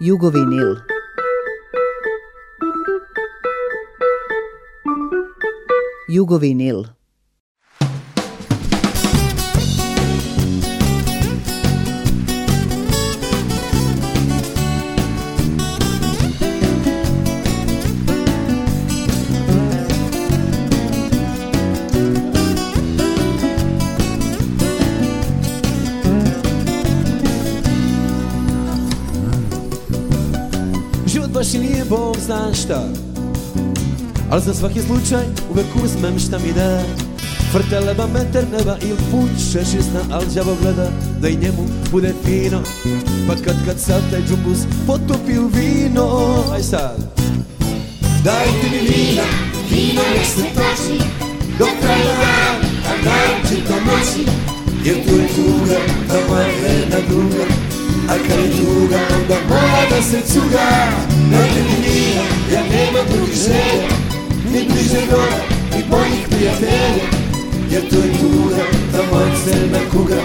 Jugovinil. Jugovinil. znam šta Ali za svaki slučaj uvek uzmem šta mi da leba meter neba ili put šešisna Al djavo gleda da i njemu bude fino Pa kad kad sad taj džumbus potopi vino Aj sad Dajte mi vina, vino nek se toči Do kraja dana, a će to moći Jer tu je tuga, tamo je jedna druga A kad je tuga, onda mora da se cuga Znate mi nije, ja nemam drugih želja Ni bliže roda, ni boljih prijatelja Jer to je tuga, ta moja crna kuga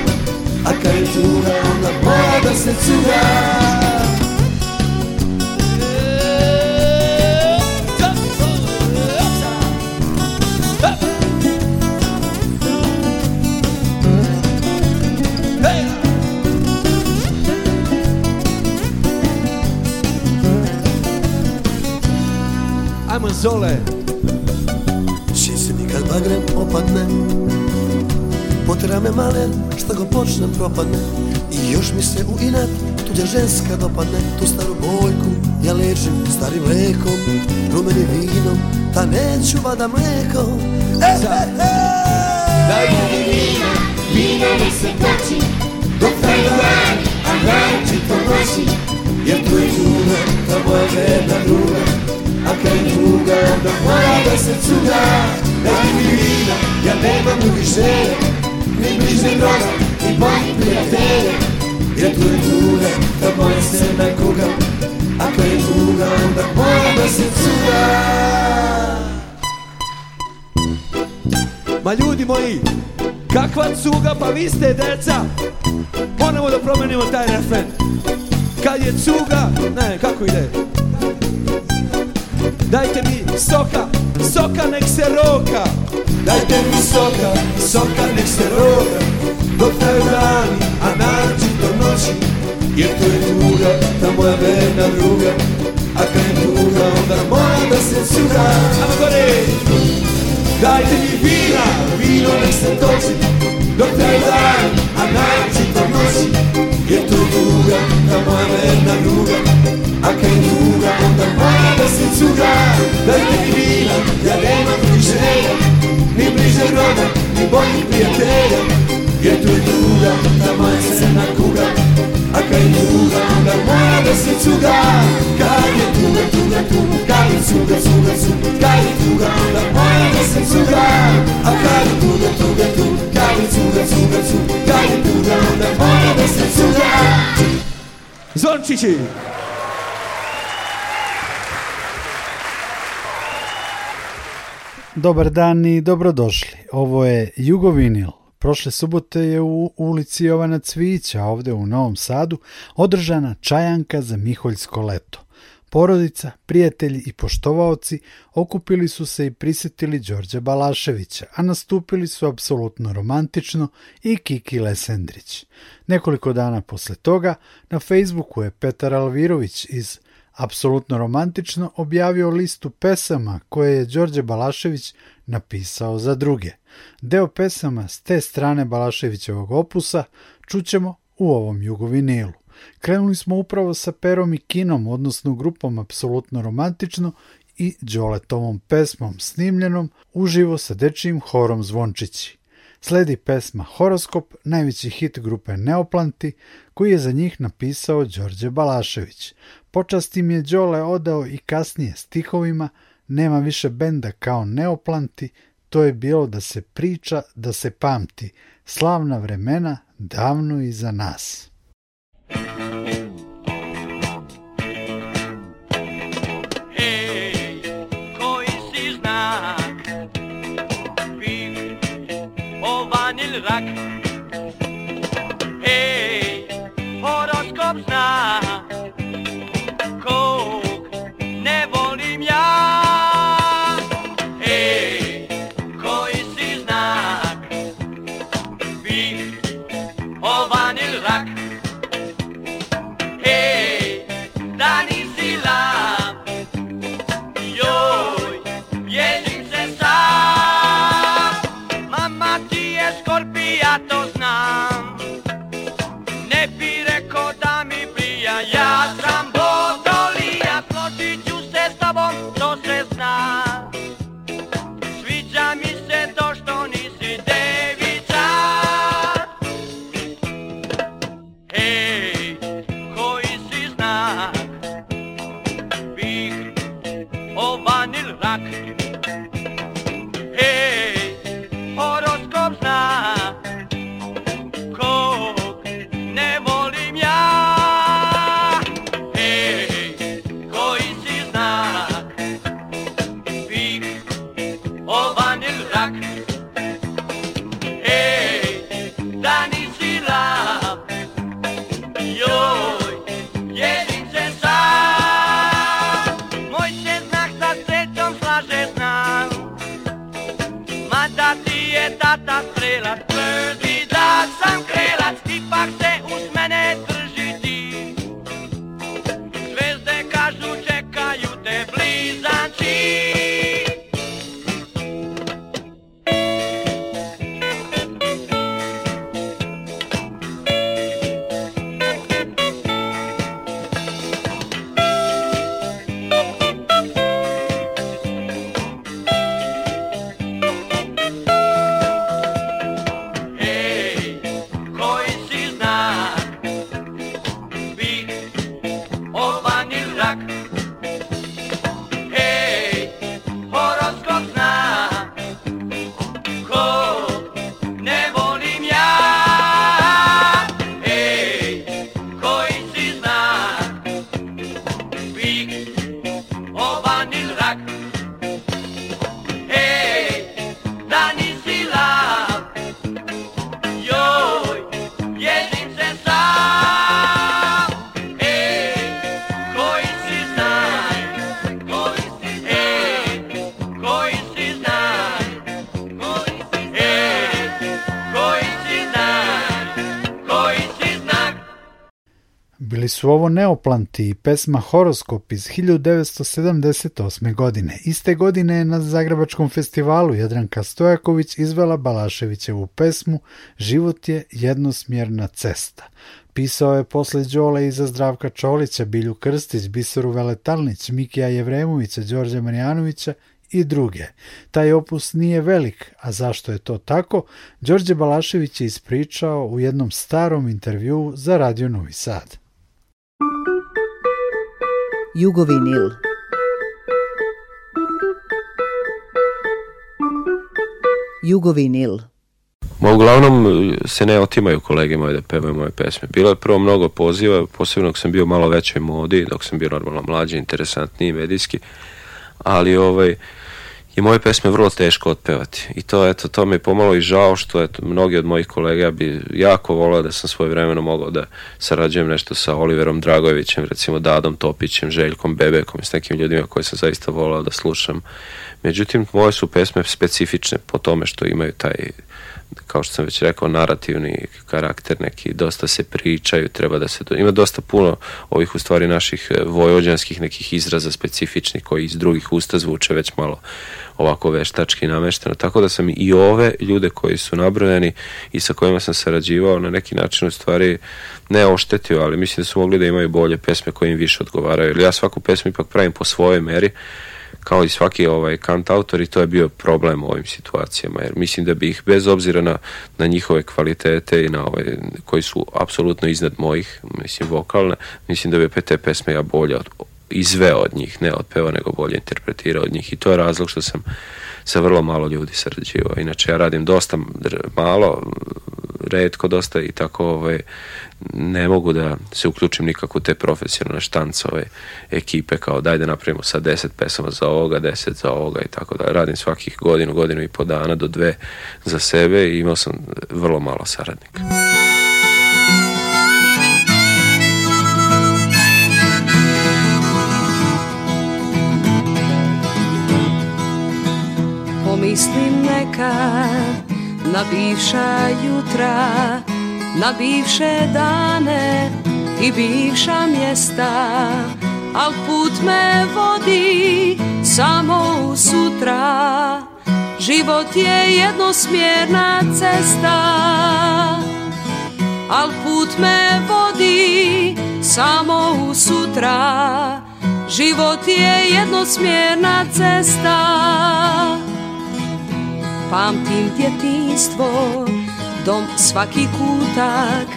A kaj je tuga, onda mora da se čuga konsolę Čistim mi kad bagrem opadne Pod rame male što go počnem propadne I još mi se u inat tuđa ženska dopadne Tu staru bojku ja lečim starim mlekom Rumeni vinom, ta neću vada mleko E, e, e! Daj mi vina, vina mi se toči Dok taj dan, a dan ti to nosi Jer tu je duna, ta moja jedna druga tuga Onda mora da se cuga Da mi vina Ja nemam drugih želja Ni bližnje droga Ni mojih prijatelja Ja tu je tuga Da moja se nakuga Ako je tuga Onda mora da se cuga Ma ljudi moji, kakva cuga, pa vi ste deca! Moramo da promenimo taj refren. Kad je cuga, ne, kako ide? Dajte mi soka, soka nek se roka Dajte mi soka, soka nek se dani, a naročito noći Jer tu je tuga, ta moja verna druga A kad je tuga, onda mora da se suda Ajmo gore! Dajte mi vina, vino nek se toči Dok traju dani, a naročito noći Jer tu je tuga, ta moja verna druga A kad je cenzura Dajte mi vina, ja nemam ni želja Ni bliže roda, ni boljih prijatelja Jer tu je tuga, tamo je crna kuga A kaj tuga, onda mora da se cuga Kad je tuga, tuga, tuga Kad je cuga, cuga, cuga Kad je tuga, onda mora da se cuga A kad je tuga, tuga, tuga Kad je cuga, cuga, cuga Kad je tuga, onda mora da se cuga Zončići! Dobar dan i dobrodošli. Ovo je Jugovinil. Prošle subote je u ulici Jovana Cvića, ovdje u Novom Sadu, održana čajanka za Miholjsko leto. Porodica, prijatelji i poštovaoci okupili su se i prisjetili Đorđe Balaševića, a nastupili su apsolutno romantično i Kiki Lesendrić. Nekoliko dana posle toga na Facebooku je Petar Alvirović iz Apsolutno romantično objavio listu pesama koje je Đorđe Balašević napisao za druge. Deo pesama s te strane Balaševićevog opusa čućemo u ovom jugovinilu. Krenuli smo upravo sa Perom i Kinom, odnosno grupom Apsolutno romantično i Đoletovom pesmom snimljenom uživo sa dečijim horom Zvončići. Sledi pesma Horoskop, najveći hit grupe Neoplanti, koji je za njih napisao Đorđe Balašević. Počast im je Đole odao i kasnije stihovima, nema više benda kao Neoplanti, to je bilo da se priča, da se pamti, slavna vremena davno iza nas. rock. su ovo Neoplanti i pesma Horoskop iz 1978. godine. Iste godine je na Zagrebačkom festivalu Jadranka Stojaković izvela Balaševićevu pesmu Život je jednosmjerna cesta. Pisao je posle Đole i za Zdravka Čolića, Bilju Krstić, Biseru Veletalnić, Mikija Jevremovića, Đorđa Marijanovića i druge. Taj opus nije velik, a zašto je to tako, Đorđe Balašević je ispričao u jednom starom intervju za Radio Novi Sad. Jugovinil. Jugovinil. Ma uglavnom e, se ne otimaju kolege moje da pevaju moje pesme. Bilo je prvo mnogo poziva, posebno dok sam bio malo većoj modi, dok sam bio normalno mlađi, interesantniji, medijski, ali ovaj, i moje pesme vrlo teško otpevati. I to, eto, to mi je pomalo i žao što eto, mnogi od mojih kolega bi jako volio da sam svoje vremeno mogao da sarađujem nešto sa Oliverom Dragojevićem, recimo Dadom Topićem, Željkom Bebekom i s nekim ljudima koje sam zaista volio da slušam. Međutim, moje su pesme specifične po tome što imaju taj kao što sam već rekao, narativni karakter neki, dosta se pričaju, treba da se... Ima dosta puno ovih u stvari naših e, vojvođanskih nekih izraza specifičnih koji iz drugih usta zvuče već malo ovako veštački namešteno. Tako da sam i ove ljude koji su nabrojeni i sa kojima sam sarađivao na neki način u stvari ne oštetio, ali mislim da su mogli da imaju bolje pesme koje im više odgovaraju. Jer ja svaku pesmu ipak pravim po svojoj meri kao i svaki ovaj kant autor i to je bio problem u ovim situacijama jer mislim da bi ih bez obzira na, na njihove kvalitete i na ovaj, koji su apsolutno iznad mojih mislim vokalne, mislim da bi te pesme ja bolja od, izveo od njih, ne od nego bolje interpretirao od njih i to je razlog što sam sa vrlo malo ljudi srđivo Inače, ja radim dosta malo, redko dosta i tako ovaj, ne mogu da se uključim nikako u te profesionalne štancove ekipe kao daj da napravimo sa 10 pesama za ovoga, 10 za ovoga i tako da radim svakih godinu, godinu i po dana do dve za sebe i imao sam vrlo malo saradnika. Mislim nekad na bivša jutra, na bivše dane i bivša mjesta Al put me vodi samo u sutra Život je jednosmjerna cesta Al put me vodi samo u sutra Život je jednosmjerna cesta Pamtim djetinstvo, dom svaki kutak,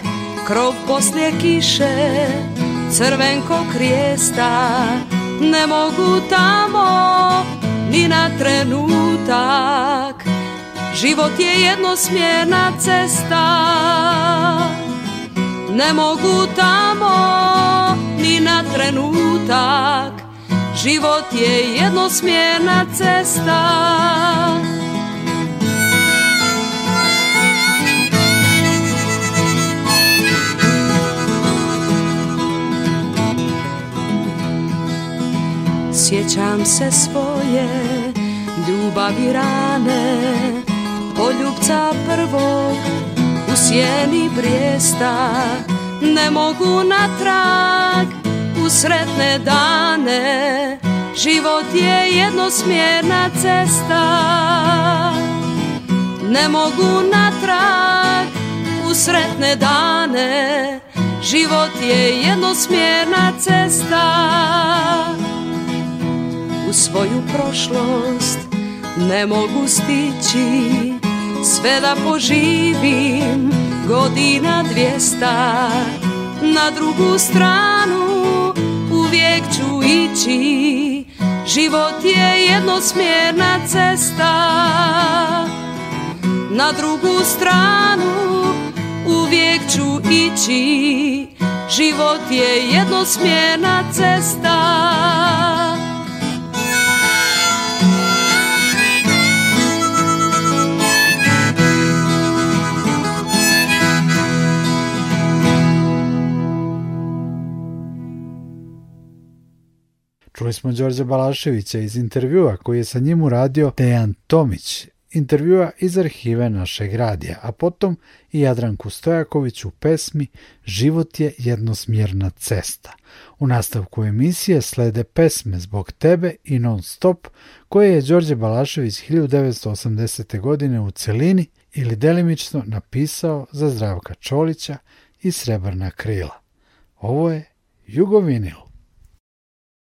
krov poslije kiše, crvenko krijesta, ne mogu tamo ni na trenutak. Život je jednosmjerna cesta, ne mogu tamo ni na trenutak. Život je jednosmjerna cesta. Sjećam se svoje ljubavi rane Poljubca prvog u sjeni brijesta Ne mogu na trag u sretne dane Život je jednosmjerna cesta Ne mogu na trag u sretne dane Život je jednosmjerna cesta svoju prošlost ne mogu stići sve da poživim godina dvijesta na drugu stranu uvijek ću ići život je jednosmjerna cesta na drugu stranu uvijek ću ići život je jednosmjerna cesta Čuli smo Đorđa Balaševića iz intervjua koji je sa njim uradio Dejan Tomić, intervjua iz arhive našeg radija, a potom i Jadranku Stojaković u pesmi Život je jednosmjerna cesta. U nastavku emisije slede pesme Zbog tebe i Non Stop koje je Đorđe Balašević 1980. godine u celini ili delimično napisao za Zdravka Čolića i Srebrna krila. Ovo je Jugovinil.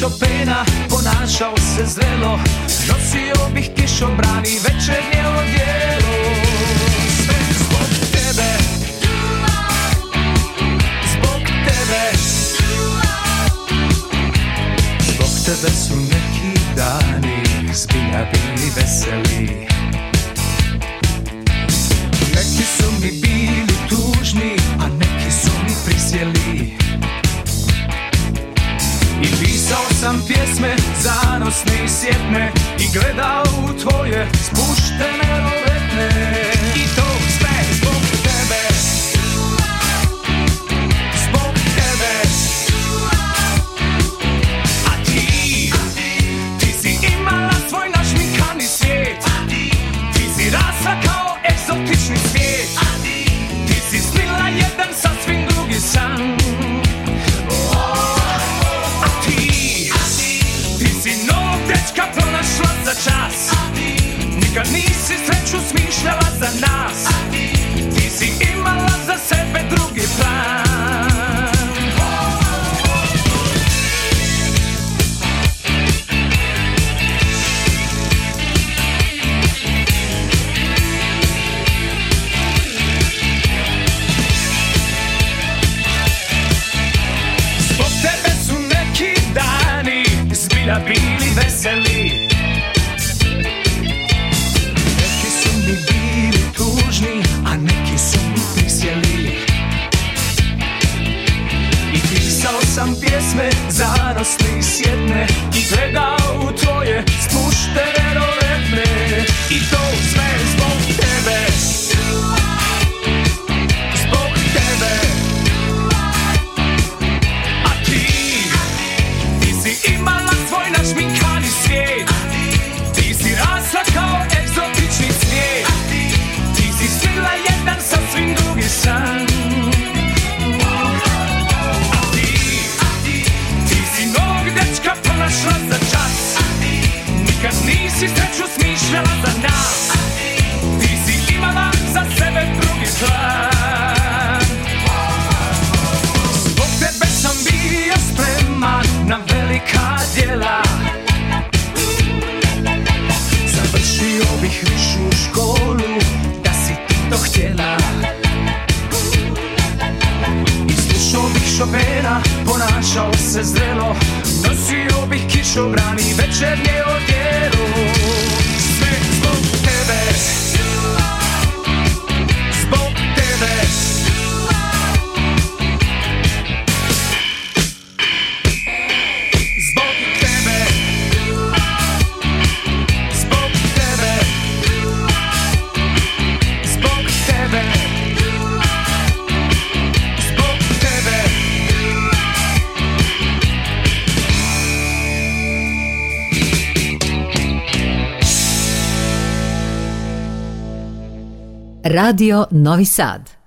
Chopina, ponašal se zelo, nosil bi kišo brani večer. Radio Novi Sad.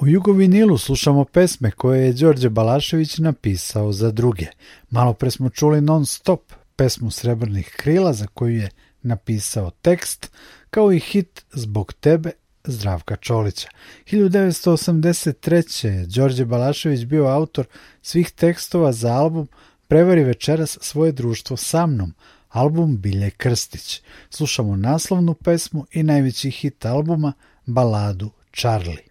U Jugovinilu slušamo pesme koje je Đorđe Balašević napisao za druge. Malo smo čuli non stop pesmu Srebrnih krila za koju je napisao tekst, kao i hit Zbog tebe Zdravka Čolića. 1983. je Đorđe Balašević bio autor svih tekstova za album Prevari večeras svoje društvo sa mnom, album Bilje Krstić. Slušamo naslovnu pesmu i najveći hit albuma Baladu Charlie.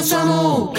Go. samo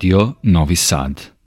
Radio Novi Sad.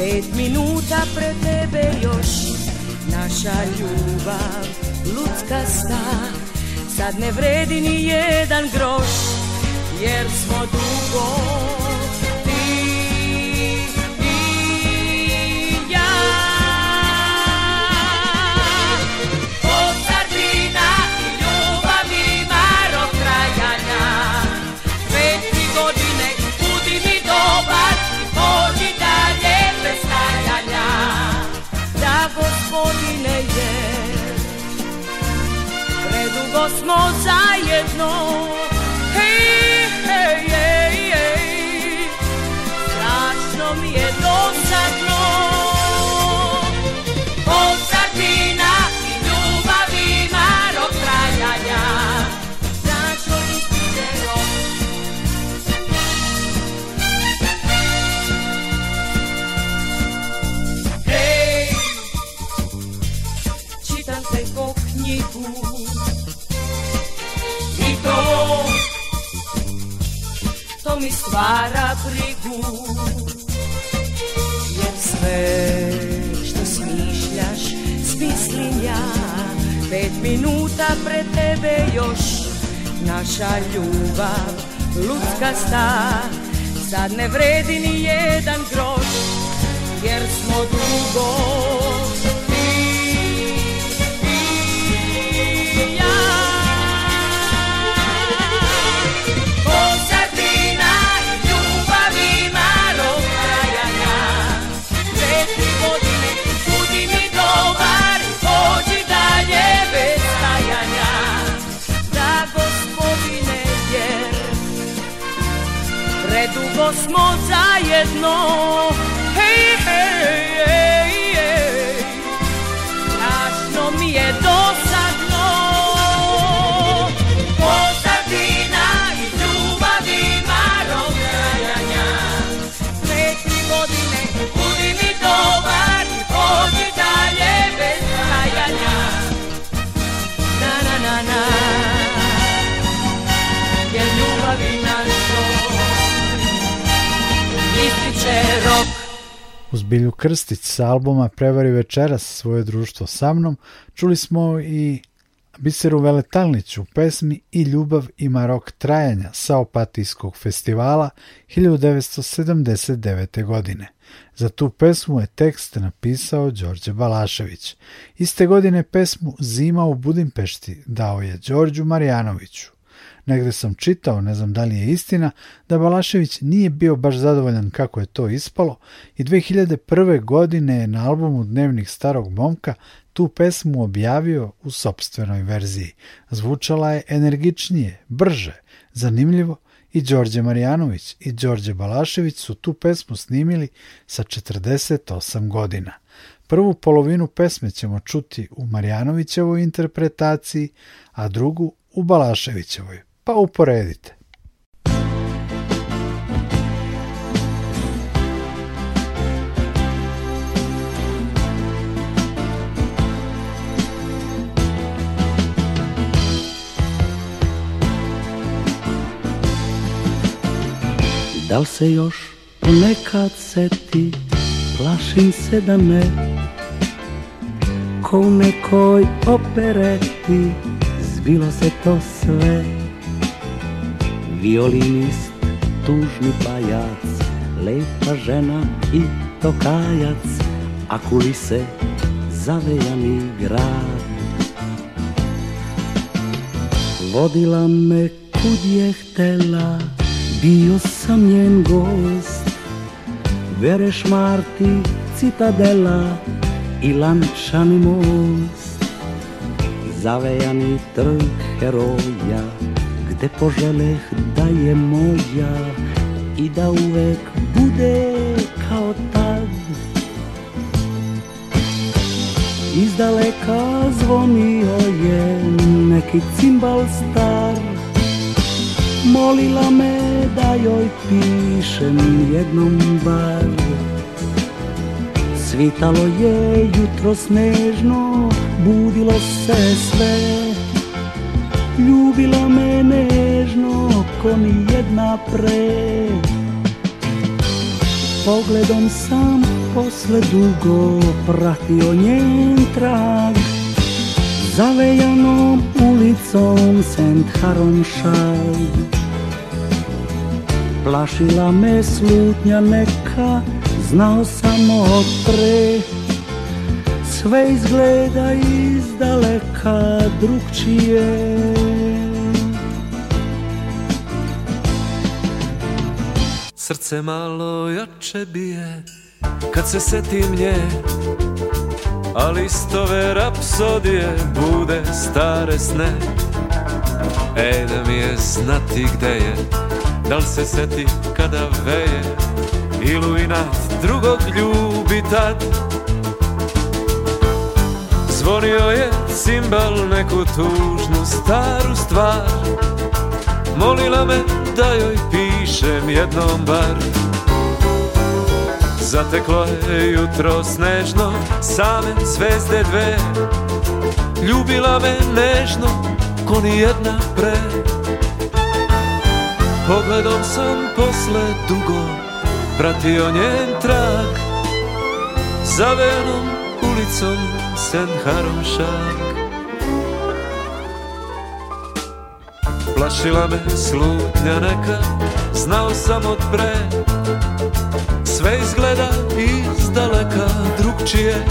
Pet minuta pre tebe još Naša ljubav Ludska sta Sad ne vredi ni jedan groš Jer smo dugo smo zajedno stvara brigu Jer sve što smišljaš smislim ja Pet minuta pred tebe još Naša ljubav ludska sta Sad ne vredi ni jedan groš Jer smo dugo no Bilju Krstić sa albuma Prevari večeras svoje društvo sa mnom, čuli smo i Biseru Veletalniću u pesmi I ljubav ima rok trajanja sa Opatijskog festivala 1979. godine. Za tu pesmu je tekst napisao Đorđe Balašević. Iste godine pesmu Zima u Budimpešti dao je Đorđu Marjanoviću. Negde sam čitao, ne znam da li je istina, da Balašević nije bio baš zadovoljan kako je to ispalo i 2001. godine je na albumu Dnevnik starog momka tu pesmu objavio u sopstvenoj verziji. Zvučala je energičnije, brže, zanimljivo i Đorđe Marijanović i Đorđe Balašević su tu pesmu snimili sa 48 godina. Prvu polovinu pesme ćemo čuti u Marijanovićevoj interpretaciji, a drugu u Balaševićevoj pa uporedite. Da li se još ponekad seti, plašim se da ne Ko u nekoj opereti, zbilo se to sve Violinist, tužni pajac, lepa žena i tokajac, a kulise zavejani grad. Vodila me kud je htela, bio sam njen gost. Vereš Marti, citadela i lančani most. Zavejani trg heroja, Gde poželeh da je moja i da uvek bude kao tad Iz daleka zvonio je neki cimbal star Molila me da joj pišem jednom bar Svitalo je jutro snežno, budilo se sve Ljubila me nežno ko ni jedna pre Pogledom sam posle dugo pratio njen trag Zavejanom ulicom St. Haronšaj Plašila me slutnja neka, znao sam od pre sve izgleda daleka drugčije Srce malo jače bije kad se setim nje A listove rapsodije bude stare sne Ej da mi je znati gde je Da li se seti kada veje Ilu i drugog ljubi tad Zvonio je cimbal neku tužnu staru stvar Molila me da joj pišem jednom bar Zateklo je jutro snežno, same zvezde dve Ljubila me nežno, ko ni jedna pre Pogledom sam posle dugo pratio njen trag Zavenom ulicom sen Haromšak. Plašila me slutnja neka, znao sam od pre Sve izgleda iz daleka, drugčije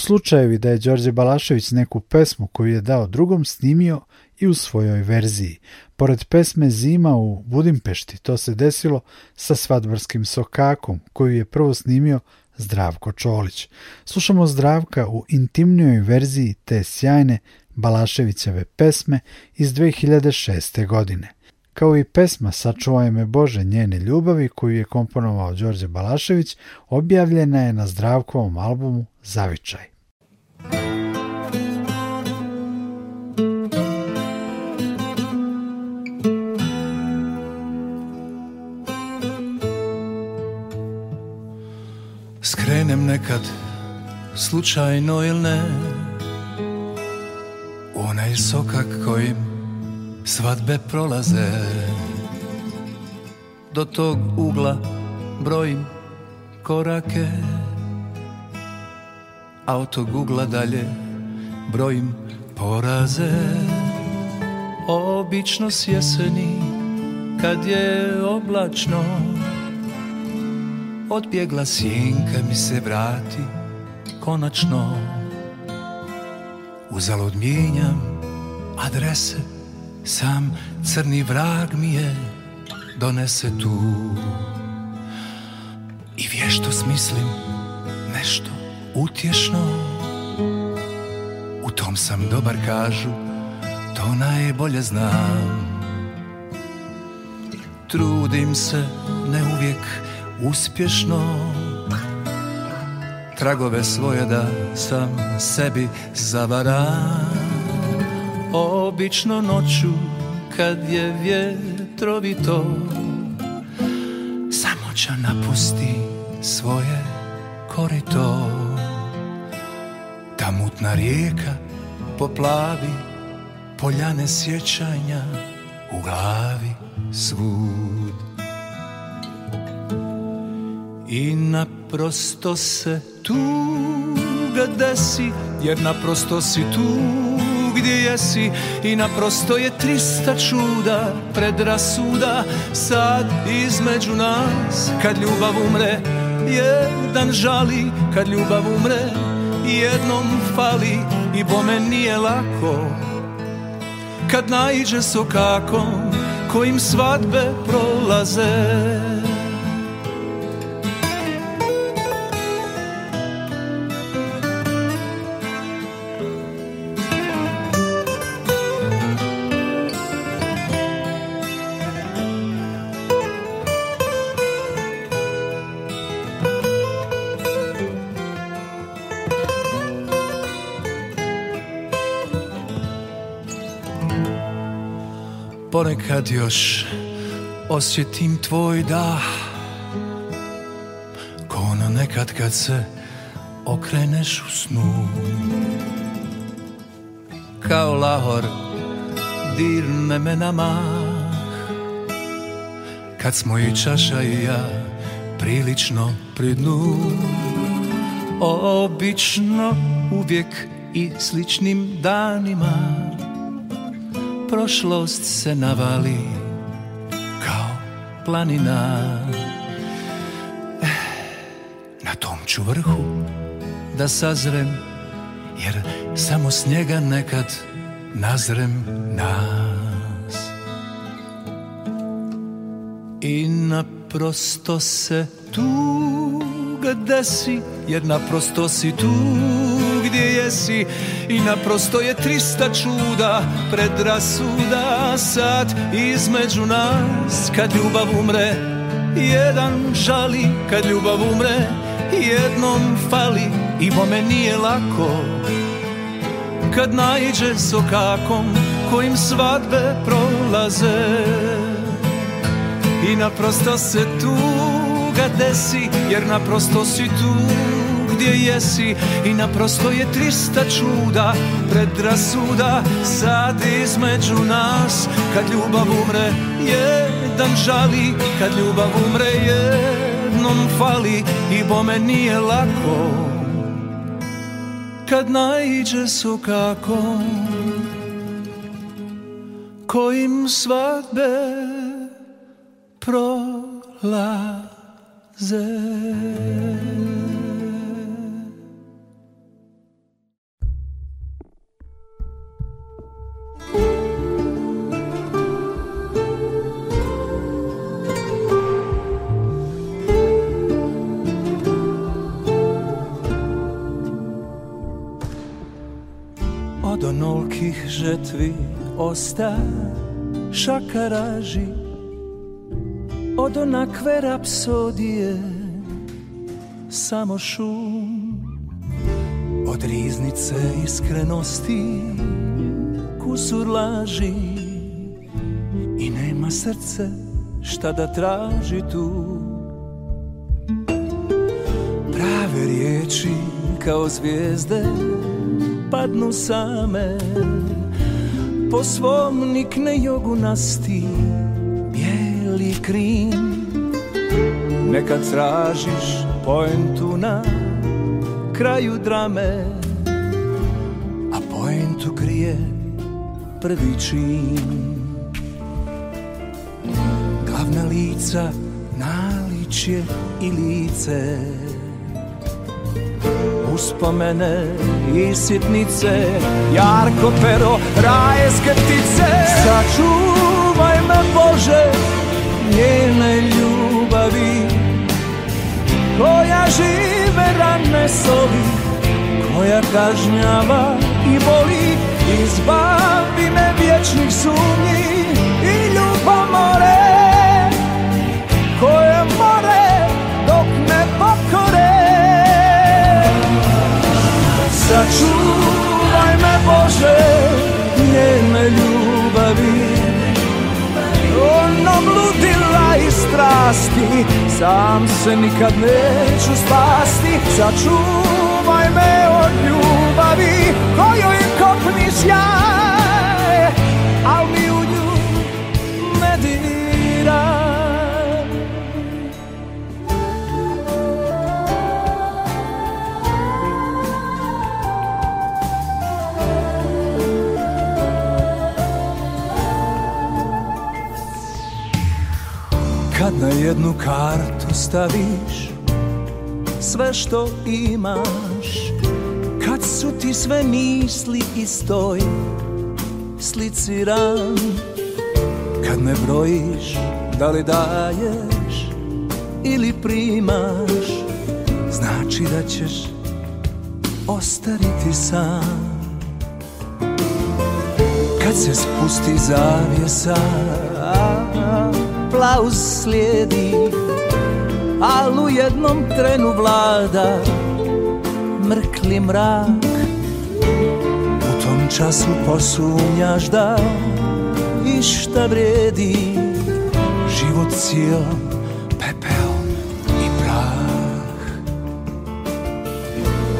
slučajevi da je Đorđe Balašević neku pesmu koju je dao drugom snimio i u svojoj verziji. Pored pesme Zima u Budimpešti to se desilo sa svadbarskim sokakom koju je prvo snimio Zdravko Čolić. Slušamo Zdravka u intimnijoj verziji te sjajne Balaševićeve pesme iz 2006. godine kao i pesma Sačuvaj me Bože njene ljubavi koju je komponovao Đorđe Balašević objavljena je na zdravkovom albumu Zavičaj. Skrenem nekad slučajno ili ne Onaj sokak kojim Svadbe prolaze Do tog ugla brojim korake A od tog ugla dalje brojim poraze Obično s jeseni kad je oblačno Odbjegla sjenka mi se vrati konačno Uzalud mijenjam adrese sam crni vrag mi je donese tu I vješto smislim nešto utješno U tom sam dobar kažu, to najbolje znam Trudim se ne uvijek uspješno Tragove svoje da sam sebi zavaram Obično noću kad je vjetrovito Samoća napusti svoje korito Ta mutna rijeka poplavi Poljane sjećanja u glavi svud I naprosto se tuga desi Jer naprosto si tu gdje i naprosto je trista čuda predrasuda sad između nas kad ljubav umre jedan žali kad ljubav umre jednom fali i bome nije lako kad naiđe sokakom kojim svadbe prolaze ponekad još osjetim tvoj dah Ko ono nekad kad se okreneš u snu Kao lahor dirne me na mah Kad smo i čaša i ja prilično pri Obično uvijek i sličnim danima prošlost se navali kao planina eh, Na tom ću vrhu da sazrem jer samo s njega nekad nazrem nas I naprosto se tu desi jer naprosto si tu gdje jesi I naprosto je trista čuda predrasuda sad između nas Kad ljubav umre, jedan žali Kad ljubav umre, jednom fali I bome nije lako Kad najđe sokakom kojim svadbe prolaze I naprosto se tuga desi jer naprosto si tu gdje jesi I naprosto je trista čuda Predrasuda sad između nas Kad ljubav umre jedan žali Kad ljubav umre jednom fali I bome nije lako Kad najđe su kako Kojim svadbe prolaze nolkih žetvi osta šakaraži Od onakve rapsodije samo šum Od riznice iskrenosti kusur laži I nema srce šta da traži tu Prave riječi kao zvijezde padnu same Po svom nikne jogu nasti bijeli krim Nekad tražiš poentu na kraju drame A poentu krije prvi čin Glavna lica, naličje i lice uspomene i sitnice Jarko pero rajske ptice Sačuvaj me Bože njene ljubavi Koja žive rane soli Koja kažnjava i boli Izbavi me vječnih sumnji i more Koje more. Sačuvaj me Bože njene ljubavi ona ludila i strasti Sam se nikad neću spasti Sačuvaj me od ljubavi Kojoj kopniš ja jednu kartu staviš sve što imaš Kad su ti sve misli stoj slici ran Kad ne brojiš da li daješ ili primaš Znači da ćeš ostariti sam Kad se spusti zavjesa aplauz slijedi Al u jednom trenu vlada Mrkli mrak U tom času posumnjaš da Išta vrijedi Život cijel pepeo i prah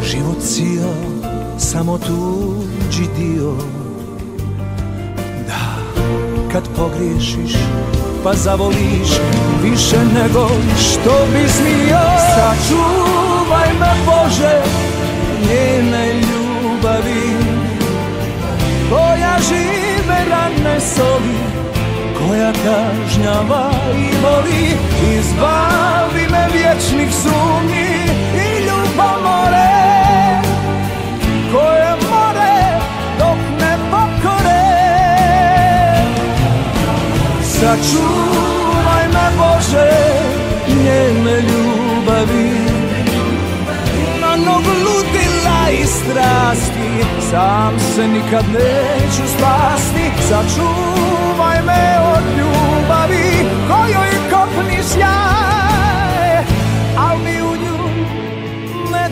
Život cijel samo tuđi dio kad pogriješiš pa zavoliš više nego što bi smio Sačuvaj me Bože njene ljubavi koja žive rane soli koja kažnjava i voli izbavi me vječnih sumnji i more. Sačuvaj me Bože njene ljubavi Na nog ludila i strasti Sam se nikad neću spasti Sačuvaj me od ljubavi Kojoj kopniš ja Al mi u nju ne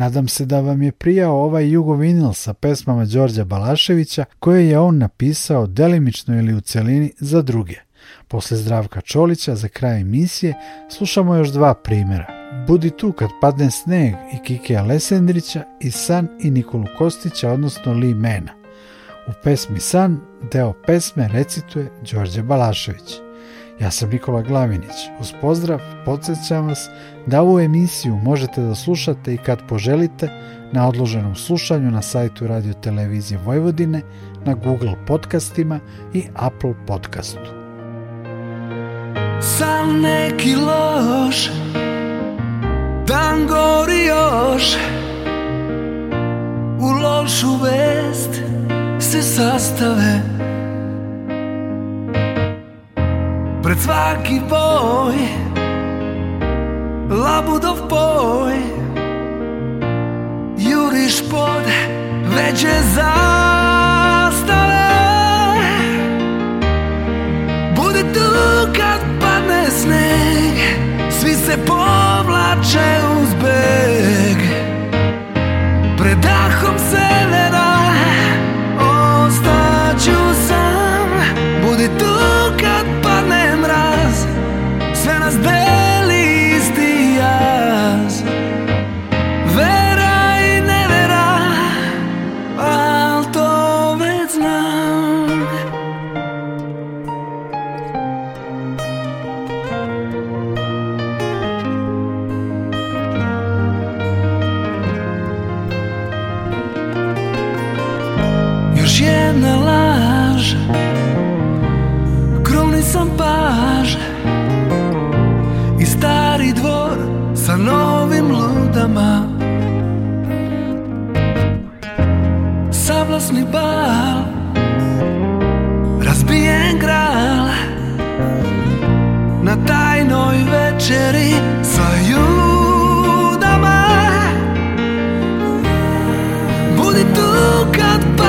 Nadam se da vam je prijao ovaj jugovinil sa pesmama Đorđa Balaševića koje je on napisao delimično ili u celini za druge. Posle Zdravka Čolića za kraj emisije slušamo još dva primjera. Budi tu kad padne sneg i Kike Lesendrića i San i Nikolu Kostića, odnosno Li Mena. U pesmi San deo pesme recituje Đorđe Balašević. Ja sam Nikola Glavinić. Uz pozdrav, podsjećam vas da ovu emisiju možete da slušate i kad poželite na odloženom slušanju na sajtu Radio Televizije Vojvodine, na Google podcastima i Apple podcastu. Sam neki loš, dan gori u lošu vest se sastave Pred svaki boj Labudov poj Juriš pod veđe zastave Budi tu kad padne sneg Svi se povlače uz beg sjajnoj večeri sa judama Budi tu kad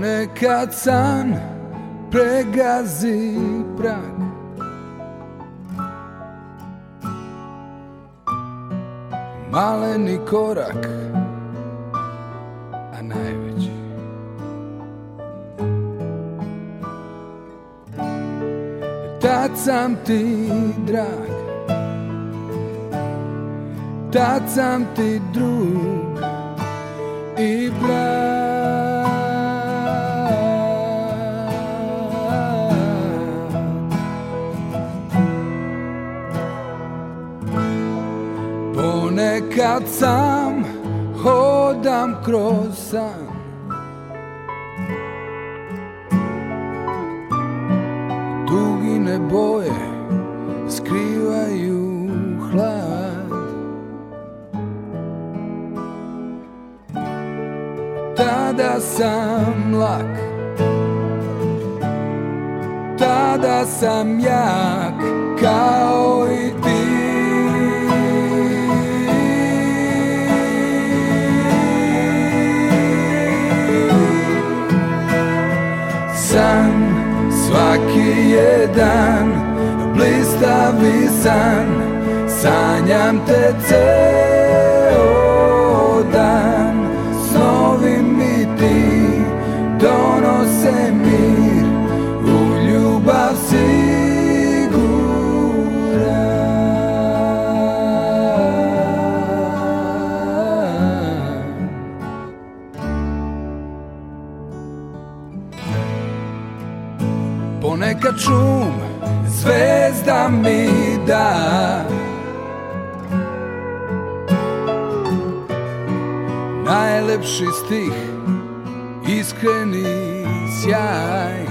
ponekad san pregazi prag Maleni korak, a najveći Tad sam ti drag Tad sam ti drug i brak Kad sam hodam kroz san Dugine boje skrivaju hlad Tada sam lak Tada sam jak san Sanjam te ceo dan Snovi mi ti donose mir U ljubav sigura Ponekad čum zvezda mi da Najlepši stih Iskreni sjaj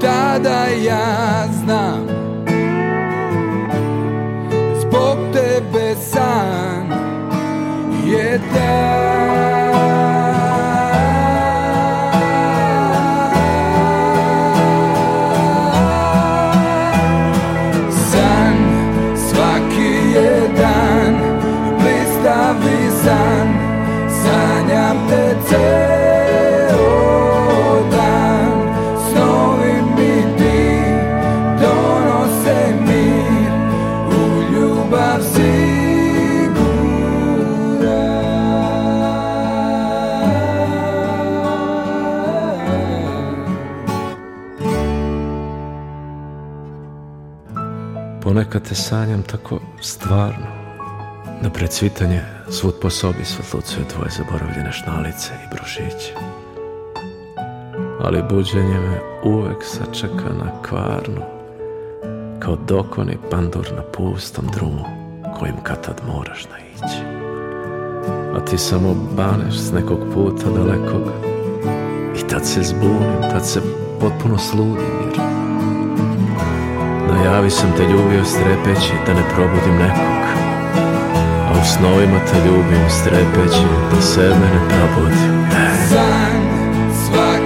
Tada ja znam Zbog tebe san Je taj ponekad te sanjam tako stvarno da pred svitanje svud po sobi svetlucuje tvoje zaboravljene šnalice i brošiće. Ali buđenje me uvek sačeka na kvarnu, kao dokoni pandor na pustom drumu kojim katad moraš da ići. A ti samo baneš s nekog puta dalekog i tad se zbunim, tad se potpuno sludim jer no sam te ljubio strepeći da ne probudim nekog A u snovima te ljubim strepeći da sebe ne probudim